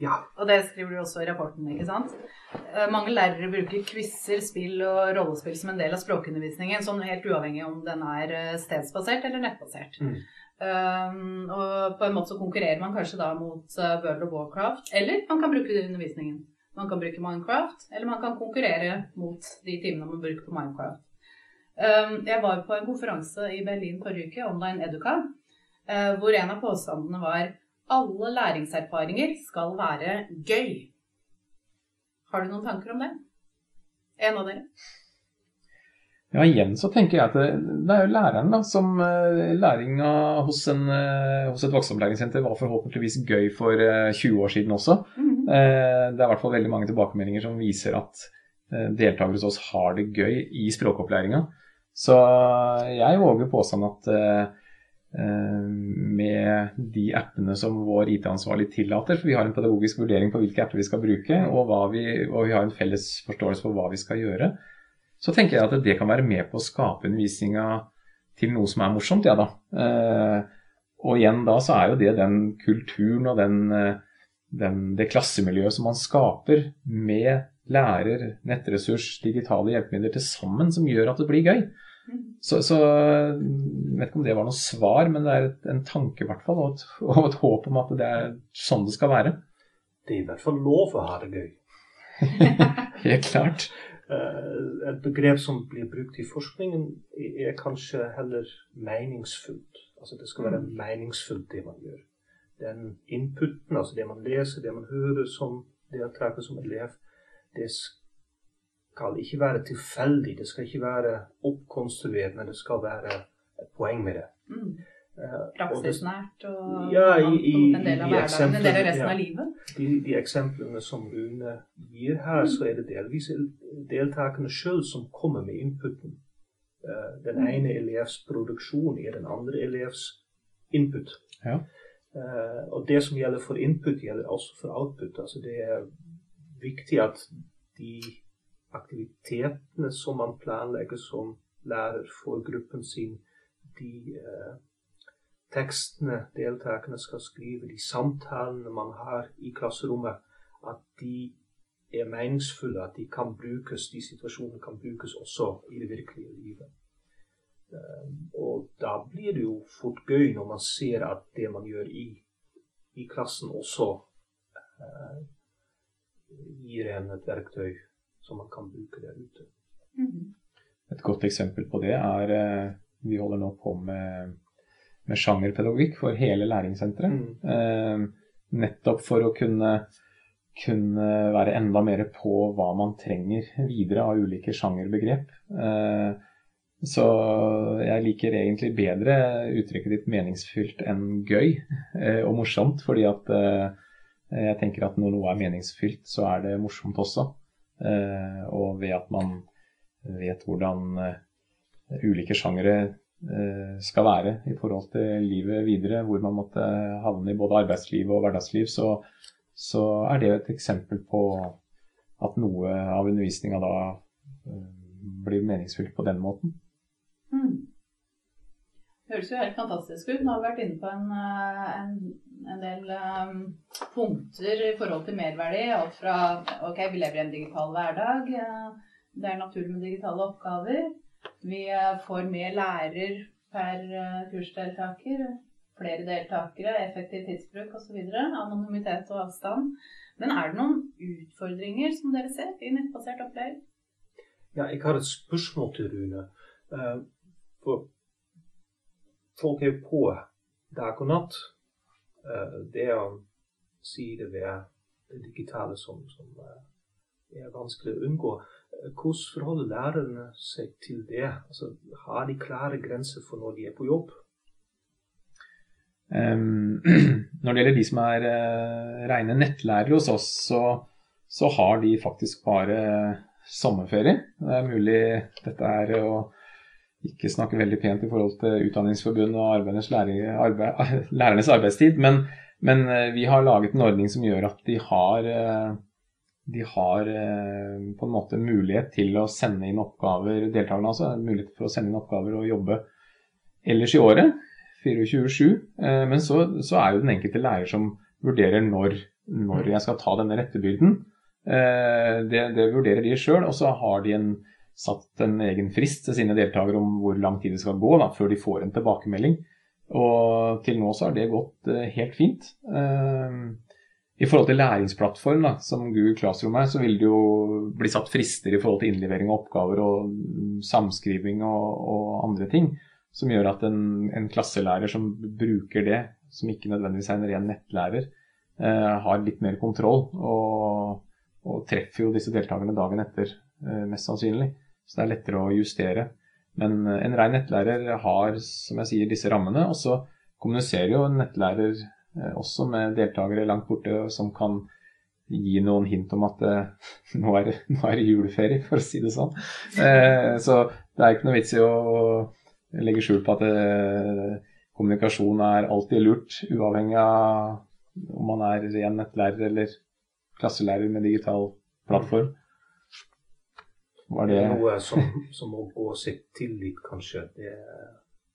Ja. Og det skriver du også i rapporten, ikke sant? Eh, mange lærere bruker quizer, spill og rollespill som en del av språkundervisningen, sånn helt uavhengig om den er eh, stedsbasert eller nettbasert. Mm. Um, og på en måte så konkurrerer man kanskje da mot uh, World of Warcraft, eller man kan bruke det i undervisningen. Man kan bruke Minecraft, eller man kan konkurrere mot de timene man bruker på Minecraft. Um, jeg var på en konferanse i Berlin forrige uke, Online Educa, uh, hvor en av påstandene var alle læringserfaringer skal være gøy. Har du noen tanker om det? En av dere? Ja, igjen så tenker jeg at det, det er jo læreren da, som uh, læringa hos, en, uh, hos, et voksenopplæringssenter var forhåpentligvis gøy for uh, eh, 20 år siden også. Mm -hmm. det er i hvert fall veldig mange tilbakemeldinger som viser at deltakere hos oss har det gøy i språkopplæringa. Så jeg våger påstanden at Eh, med de appene som vår IT-ansvarlig tillater. For vi har en pedagogisk vurdering på hvilke apper vi skal bruke, og, vi, og, vi, har en felles forståelse for hva vi skal gjøre. Så tenker jeg at det kan være med på å skape undervisninga til noe som er morsomt, ja da. Eh, og igjen da så er jo det den kulturen og den, eh, den, det klassemiljøet som man skaper med lærer, nettressurs, digitale hjelpemidler til sammen, som gjør at det blir gøy. Så, så, jeg vet ikke om det var noe svar, men det er en tanke i hvert fall, og et, og et, håp om at det er sånn det skal være. Det er i hvert fall lov å ha det gøy. Helt klart. Eh, et begrep som blir brukt i forskningen, er kanskje heller meningsfullt. Altså det skal være mm. meningsfullt, det man gjør. Den inputen, altså det man leser, det man hører som deltaker, som elev, det skal skal ikke være tilfeldig, det skal ikke være oppkonstruert, men det skal være et poeng med det. Mm. Uh, Praksisnært og, det, ja, i, i, en del av hverdagen, en del av resten ja, av livet. De, de, eksemplene som Rune gir her, mm. så er det delvis deltakerne sjøl som kommer med inputen. Uh, den mm. ene elevs produksjon er den andre elevs input. Ja. Uh, og det som gjelder for input, gjelder også for output. Altså det er viktig at de aktivitetene som man planlegger som lærer for gruppen sin, de eh, tekstene deltakerne skal skrive, de samtalene man har i klasserommet, at de er meningsfulle, at de kan brukes, de situasjonene kan brukes også i det virkelige livet. Eh, og da blir det jo fort gøy når man ser at det man gjør i, i klassen, også eh, gir en et verktøy som man kan bruke der ute. Mm. Et godt eksempel på det er eh, Vi holder nå på med, med sjangerpedagogikk for hele læringssenteret. Mm. Eh, nettopp for å kunne, kunne, være enda mer på hva man trenger videre av ulike sjangerbegrep. Eh, så jeg liker egentlig bedre uttrykket ditt meningsfylt enn gøy eh, og morsomt. Fordi at eh, jeg tenker at når noe er meningsfylt, så er det morsomt også. Eh, og ved at man vet hvordan eh, ulike sjangere eh, skal være i forhold til livet videre, hvor man måtte havne i både arbeidsliv og hverdagsliv, så, så er det et eksempel på at noe av undervisninga da blir meningsfylt på den måten. Mm. Høres jo helt fantastisk ut. Nå har vi vært inne på en, en en del um, punkter i forhold til merverdi. Alt fra ok, vi lever i en digital hverdag. Det er naturlig med digitale oppgaver. Vi får mer lærer per kursdeltaker. Flere deltakere, effektiv tidsbruk osv. Anonymitet og avstand. Men er det noen utfordringer som dere ser i nettbasert opplæring? Ja, jeg har et spørsmål til Rune. For folk er på dag og natt Eh, det å si det ved det digitale som, som eh, er vanskelig å unngå. Eh, hvordan forholder lærerne seg til det? Altså, har de klare grenser for når de er på jobb? Um, når det gjelder de som er uh, rene nettlærere hos oss, så, så, har de faktisk bare sommerferie. Det er mulig dette er å ikke snakke veldig pent i forhold til Utdanningsforbundet og lærer, arbeid, lærernes arbeidstid, men, Men eh, vi har laget en ordning som gjør at de har, eh, de har eh, på en måte mulighet til å sende inn oppgaver, deltakerne altså, mulighet for å sende inn oppgaver og jobbe ellers i året. 24-7. Men så, så, er jo den enkelte lærer som vurderer når, når jeg skal ta denne rettebyrden. Det, det vurderer de sjøl, og så har de en, satt en egen frist til sine deltakere om hvor lang tid det skal gå da, før de får en tilbakemelding. Og til nå så har det gått uh, helt fint. Uh, I forhold til læringsplattform, da, som Google Classroom er, så vil det jo bli satt frister i forhold til innlevering av oppgaver og mm, samskriving og, og, andre ting. Som gjør at en, en, klasselærer som bruker det, som ikke nødvendigvis er en ren nettlærer, uh, har litt mer kontroll. Og, og, treffer jo disse deltakerne dagen etter, mest sannsynlig. Så det er lettere å justere. Men eh, en ren nettlærer har som jeg sier, disse rammene. Og så kommuniserer jo en nettlærer eh, også med deltakere langt borte som kan gi noen hint om at eh, nå, er, nå, er, det juleferie, for å si det sånn. Så det er ikke noe vits i å legge skjul på at kommunikasjon er alltid lurt, uavhengig av om man er ren nettlærer eller klasselærer med digital plattform. Var det noe som, som må gå seg til litt, kanskje? Det er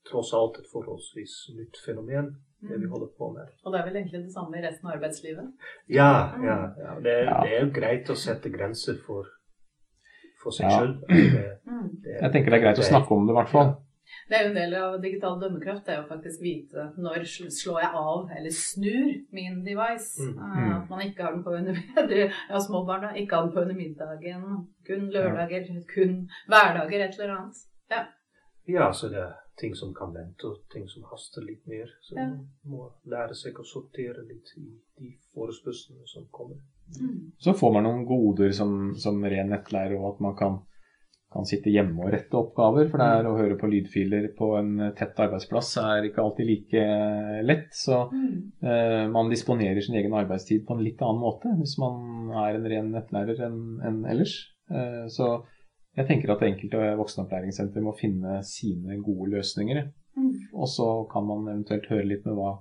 tross alt et forholdsvis nytt fenomen, det vi mm. holder på med. Og det er vel egentlig det samme i resten av arbeidslivet? Ja, ja, ja. Det, er, det, er jo greit å sette grenser for, for seg ja. sjøl. Mm. Jeg tenker det er greit å snakke om det, i hvert fall. Det er jo en del av digital dømmekraft. Det er jo faktisk vite når slår jeg av eller snur min device. Mm. Mm. at man ikke har den på under ja, små barn da, ikke har den på under middagen. Kun lørdager, kun hverdager, et eller annet. Ja. ja, så det er ting som kan vente, og ting som haster litt mer. Så ja. man må lære seg å sortere litt i de forespørslene som kommer. Mm. Så får man noen goder som, som ren nettlærer, og at man kan kan sitte hjemme og rette oppgaver. For det er å høre på lydfiler på en tett arbeidsplass er ikke alltid like lett. Så mm. eh, man disponerer sin egen arbeidstid på en litt annen måte hvis man er en ren nettlærer enn en ellers. Eh, så jeg tenker at enkelte voksenopplæringssenter må finne sine gode løsninger. Mm. Og så kan man eventuelt høre litt med hva,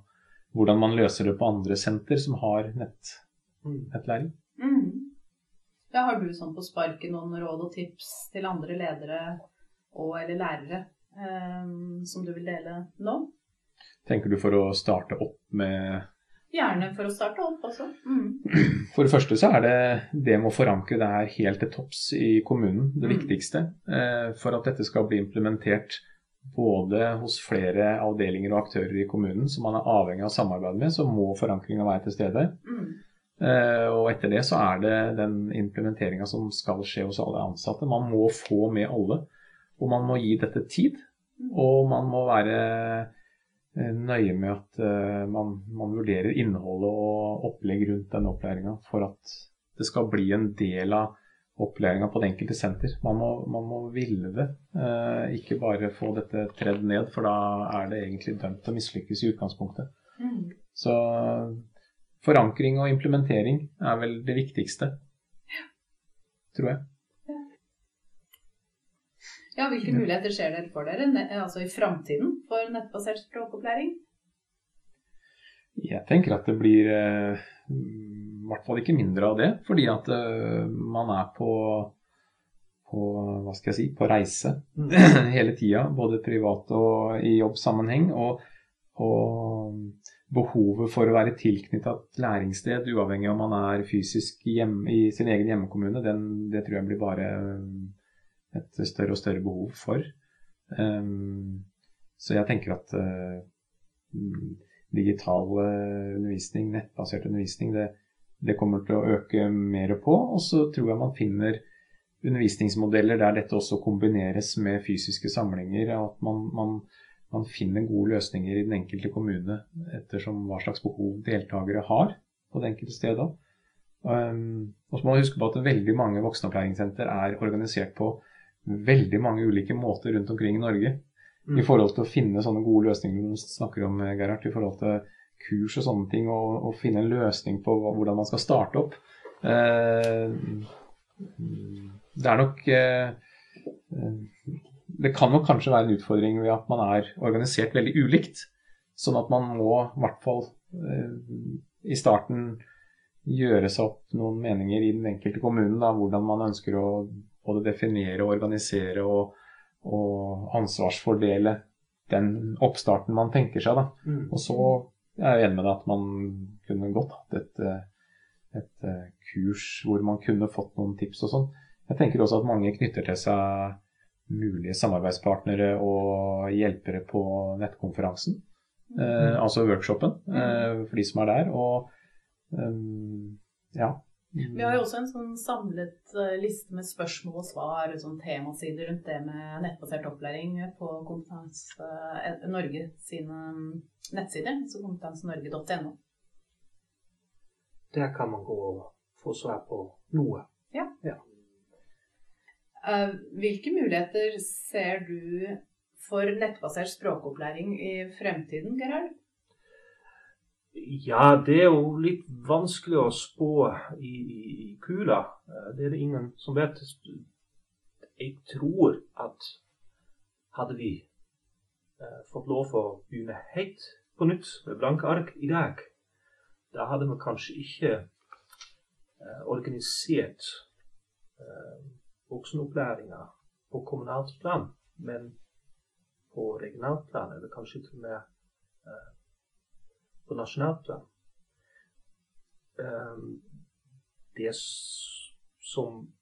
hvordan man løser det på andre senter som har nett, mm. nettlæring. Ja, har du sånn på sparket noen råd og tips til andre ledere og eller lærere eh, som du vil dele nå? Tenker du for å starte opp med Gjerne for å starte opp også. Mm. For det første så er det det med å forankre det her helt til topps i kommunen det mm. viktigste. Eh, for at dette skal bli implementert både hos flere avdelinger og aktører i kommunen som man er avhengig av samarbeid med, så må forankringa være til stede. Mm. Eh, og etter det så er det den implementeringa som skal skje hos alle ansatte. Man må få med alle, og man må gi dette tid. Og man må være eh, nøye med at eh, man, man vurderer innholdet og opplegg rundt denne opplæringa for at det skal bli en del av opplæringa på det enkelte senter. Man må, man må ville det, ikke bare få dette tredd ned, for da er det egentlig dømt til å mislykkes i utgangspunktet. Mm. Så forankring og implementering er vel det viktigste. Ja. Tror jeg. Ja. ja hvilke muligheter ser dere for dere altså i framtiden for nettbasert språkopplæring? Jeg tenker at det blir eh, i hvert fall ikke mindre av det. Fordi at eh, man er på, på hva skal jeg si, på reise mm. hele tida. Både privat og i jobbsammenheng. Og, og behovet for å være tilknyttet et læringssted, uavhengig om man er fysisk hjemme, i sin egen hjemmekommune, den, det tror jeg blir bare et større og større behov for. Um, så jeg tenker at uh, digital undervisning, nettbasert undervisning, det, det, kommer til å øke mer på. Og så tror jeg man finner undervisningsmodeller der dette også kombineres med fysiske samlinger. og at man, man man finner gode løsninger i den enkelte kommune ettersom hva slags behov deltakere har på det enkelte stedet. Um, og så må man huske på at veldig mange voksenopplæringssenter er organisert på veldig mange ulike måter rundt omkring i Norge. Mm. I forhold til å finne sånne gode løsninger du snakker om, Gerhard, i forhold til kurs og sånne ting, og, og finne en løsning på hvordan man skal starte opp. Uh, det er nok uh, det kan jo kanskje være en utfordring ved at man er organisert veldig ulikt. Sånn at man må i hvert fall eh, i starten gjøre seg opp noen meninger i den enkelte kommunen da, hvordan man ønsker å både definere, organisere og, og ansvarsfordele den oppstarten man tenker seg. Da. Mm. Og så er jeg enig med deg at man kunne godt hatt et, et eh, kurs hvor man kunne fått noen tips og sånn. Jeg tenker også at mange knytter til seg mulige samarbeidspartnere og hjelpere på nettkonferansen. Eh, altså workshopen, eh, for de som er der. Og um, ja. Vi har jo også en sånn samlet uh, liste med spørsmål og svar, sånn temasider rundt det med nettbasert opplæring på Kompetanse uh, Norge sine um, nettsider, så kompetansenorge.no. Der kan man gå og få svar på noe. Ja. ja. Uh, hvilke muligheter ser du for nettbasert språkopplæring i fremtiden, Gerhard? Ja, det er jo litt vanskelig å spå i, i, kula. Eh, det er det ingen som vet. Jeg tror at hadde vi eh, fått lov å begynne helt på nytt med blanke ark i dag, da hadde vi kanskje ikke eh, organisert eh, voksenopplæringa på kommunalt plan, men på regionalt plan, eller kanskje til og med eh, på nasjonalt plan. Eh, det som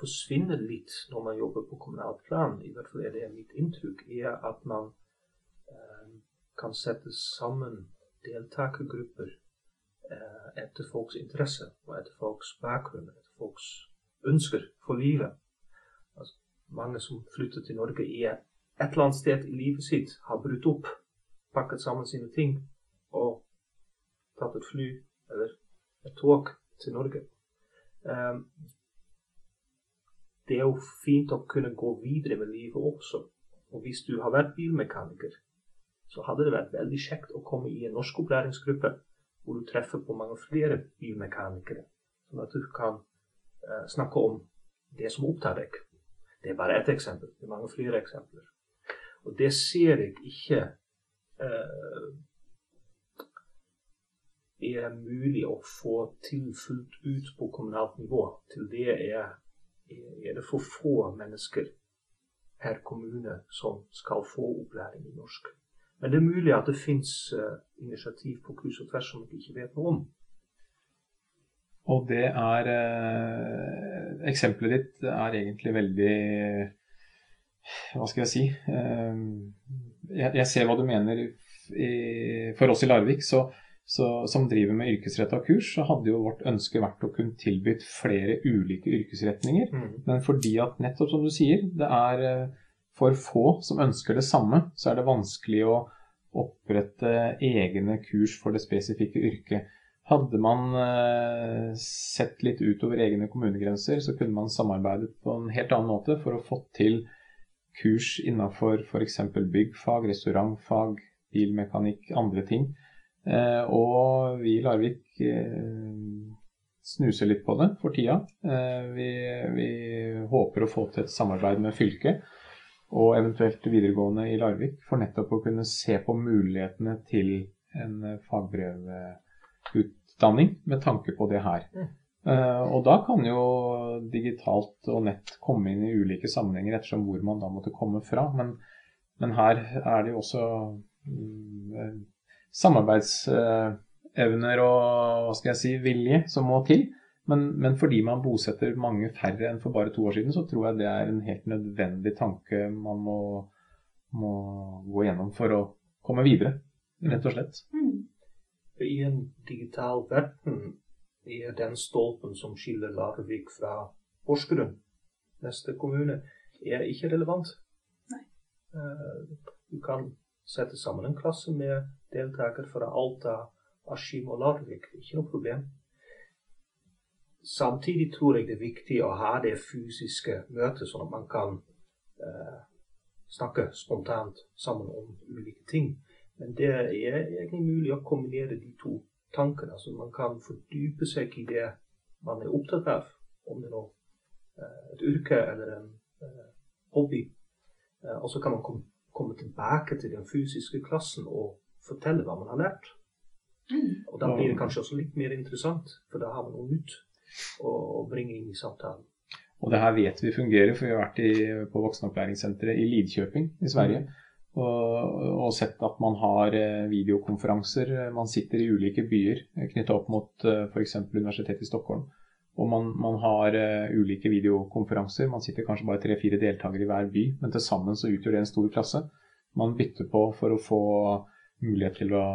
forsvinner litt når man jobber på kommunalt plan, i hvert fall er det mitt inntrykk, er at man eh, kan sette sammen deltakergrupper etter folks interesse og etter folks bakgrunn, etter folks ønsker for livet. Altså, mange som flytter til Norge, i et eller annet sted i livet sitt har brutt opp, pakket sammen sine ting og tatt et fly eller et tog til Norge. Um, det er jo fint å kunne gå videre med livet også. Og hvis du har vært bilmekaniker, så hadde det vært veldig kjekt å komme i en norskopplæringsgruppe hvor du treffer på mange flere bilmekanikere, sånn at du kan snakke om det som opptar deg. Det er bare ett eksempel. Det er mange flere eksempler. Og det ser jeg ikke eh, er mulig å få til fullt ut på kommunalt nivå. Til det er, er det for få mennesker per kommune som skal få opplæring i norsk. Men det er mulig at det fins uh, initiativ på kryss og tvers som jeg ikke vet noe om. Og det er eh, Eksempelet ditt er egentlig veldig hva skal jeg si eh, jeg, jeg ser hva du mener. I, for oss i Larvik så, så, som driver med yrkesretta kurs, så hadde jo vårt ønske vært å kunne tilbydd flere ulike yrkesretninger. Mm. Men fordi at nettopp som du sier, det er eh, for få som ønsker det samme, så er det vanskelig å opprette egne kurs for det spesifikke yrket. Hadde man eh, sett litt utover egne kommunegrenser, så kunne man samarbeidet på en helt annen måte for å få til kurs innenfor f.eks. byggfag, restaurantfag, bilmekanikk, andre ting. Eh, og vi i Larvik eh, snuser litt på det for tida. Vi, vi, håper å få til et samarbeid med fylket og eventuelt videregående i Larvik for nettopp å kunne se på mulighetene til en fagbrevutdanning med tanke på det her. Uh, og da kan jo digitalt og nett komme inn i ulike sammenhenger ettersom hvor man da måtte komme fra. Men, men her er det jo også um, samarbeidsevner og hva skal jeg si, vilje som må til. Men, men, fordi man bosetter mange færre enn for bare to år siden, så tror jeg det er en helt nødvendig tanke man må, må gå gjennom for å komme videre, rett og slett. Mm. I en digital verden er den stolpen som skiller Larvik fra Porsgrunn, neste kommune, er ikke relevant. Nei. Eh, du kan sette sammen en klasse med deltakere fra Alta, Askim og Larvik. Ikke noe problem. Samtidig tror jeg det er viktig å ha det fysiske møtet, sånn at man kan eh, snakke spontant sammen om ulike ting. Men det er egentlig mulig å kombinere de to tankene. Så man kan fordype seg i det man er opptatt av. Om det er eh, et yrke eller en uh, hobby. Uh, og så kan man kom, komme tilbake til den fysiske klassen og fortelle hva man har lært. Mm. Og da blir det kanskje også litt mer interessant, for da har man noe nytt å, bringe inn i samtalen. Og det her vet vi fungerer, for vi har vært i, på voksenopplæringssenteret i Lidkjøping i Sverige. Og, og sett at man har eh, videokonferanser. Man sitter i ulike byer knytta opp mot f.eks. Universitetet i Stockholm. Og man, man har ulike videokonferanser. Man sitter kanskje bare tre-fire deltakere i hver by, men til sammen så utgjør det en stor klasse. Man bytter på for å få mulighet til å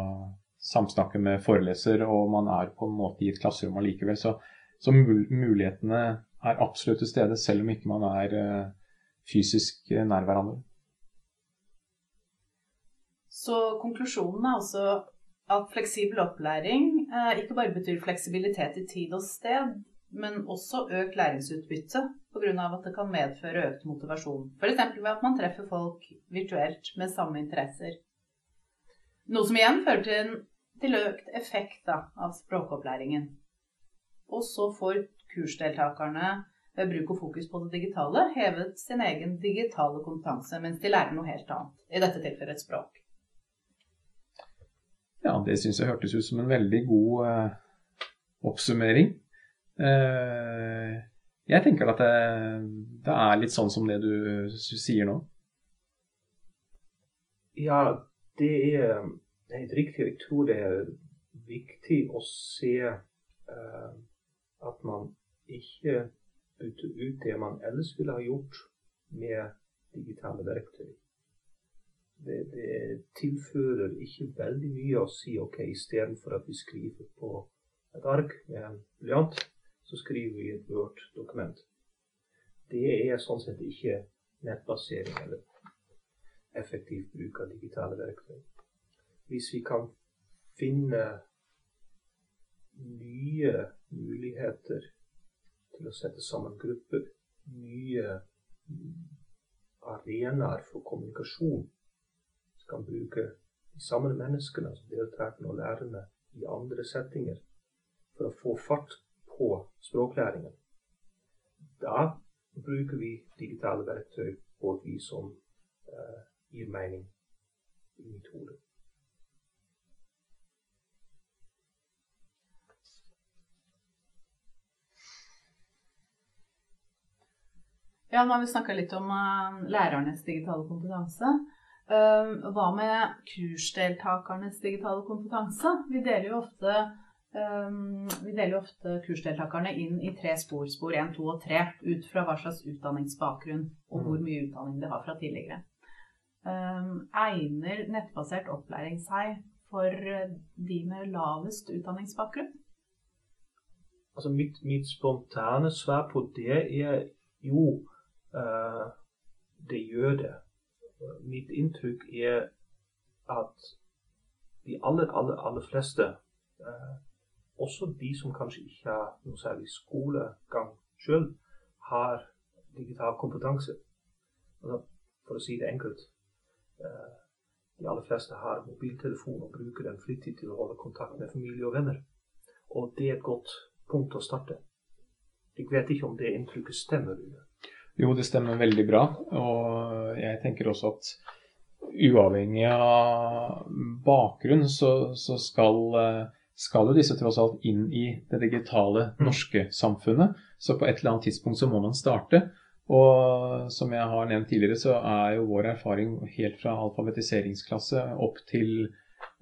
samsnakke med foreleser, og man er på en måte i et klasserom allikevel. Så, så mulighetene er absolutt til stede, selv om ikke man er fysisk nær hverandre. Så konklusjonen er altså at fleksibel opplæring eh, ikke bare betyr fleksibilitet i tid og sted, men også økt læringsutbytte pga. at det kan medføre økt motivasjon. F.eks. ved at man treffer folk virtuelt med samme interesser. Noe som igjen fører til, til økt effekt da, av språkopplæringen. Og så får kursdeltakerne ved bruk og fokus på det digitale hevet sin egen digitale kompetanse, mens de lærer noe helt annet. I dette tilfellet et språk. Ja, det syns jeg hørtes ut som en veldig god eh, oppsummering. Eh, jeg tenker at det, det, er litt sånn som det du sier nå. Ja, det er helt riktig. Jeg tror det er viktig å se eh, at man ikke bytter ut det man ellers ville ha gjort med digitale verktøy. Det, det tilfører ikke veldig mye å si ok, istedenfor at vi skriver på et ark med en blyant, så skriver vi et Word-dokument. Det er sånn sett ikke nettbasering eller effektiv bruk av digitale verktøy. Hvis vi kan finne nye muligheter til å sette sammen grupper, nye arenaer for kommunikasjon, kan bruke de samme menneskene, altså deltakerne og lærerne, i andre settinger, for å få fart på språklæringen. Da bruker vi digitale verktøy på et som uh, gir mening i mitt hode. Ja, nå har vi snakka litt om uh, lærernes digitale kompetanse. Hva med kursdeltakernes digitale kompetanse? Vi deler jo ofte vi deler ofte kursdeltakerne inn i tre spor, spor 1, 2 og 3, ut fra hva slags utdanningsbakgrunn og hvor mm. mye utdanning de har fra tidligere. Egner nettbasert opplæring seg for de med lavest utdanningsbakgrunn? Altså mitt, mitt spontane svar på det er jo, uh, det gjør det. Mitt inntrykk er at de aller, aller, aller fleste eh, også de som kanskje ikke har noe særlig skolegang sjøl, har digital kompetanse. Altså, for å si det enkelt eh, De aller fleste har mobiltelefon og bruker den flittig til å holde kontakt med familie og venner. Og det er et godt punkt å starte. Jeg vet ikke om det inntrykket stemmer. Jo, det stemmer veldig bra. Og jeg tenker også at uavhengig av bakgrunn, så, så skal eh, skal jo disse tross alt inn i det digitale mm. norske samfunnet. Så på et eller annet tidspunkt så må man starte. Og som jeg har nevnt tidligere, så er jo vår erfaring helt fra alfabetiseringsklasse opp til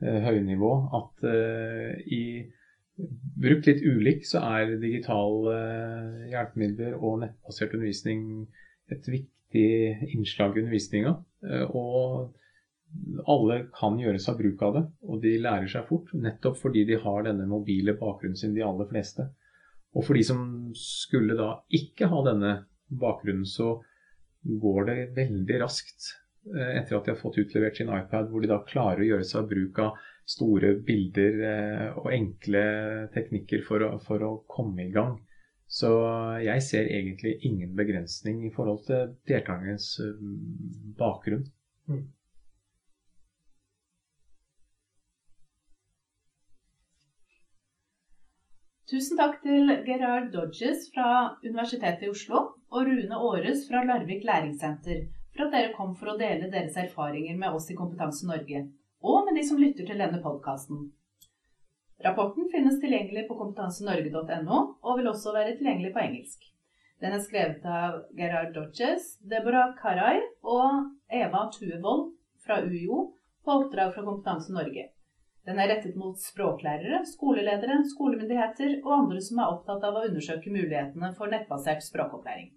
eh, høynivå at eh, i brukt litt ulik så er digitale uh, hjelpemidler og nettbasert undervisning et viktig innslag i undervisninga. og alle kan gjøre seg bruk av det, og de lærer seg fort. Nettopp fordi de har denne mobile bakgrunnen sin, de aller fleste. Og for de som skulle da ikke ha denne bakgrunnen, så går det veldig raskt eh, etter at de har fått utlevert sin iPad, hvor de da klarer å gjøre seg bruk av store bilder eh, og enkle teknikker for å, for å komme i gang. Så jeg ser egentlig ingen begrensning i forhold til deltakernes eh, bakgrunn. Mm. Tusen takk til Gerard Dodges fra Universitetet i Oslo og Rune Aarhus fra Larvik læringssenter for at dere kom for å dele deres erfaringer med oss i Kompetanse Norge, og med de som lytter til denne podkasten. Rapporten finnes tilgjengelig på kompetansenorge.no, og vil også være tilgjengelig på engelsk. Den er skrevet av Gerard Dodges, Deborah Karay og Eva Tuevold fra UiO på oppdrag fra Kompetanse Norge. Den er rettet mot språklærere, skoleledere, skolemyndigheter og andre som er opptatt av å undersøke mulighetene for nettbasert språkopplæring.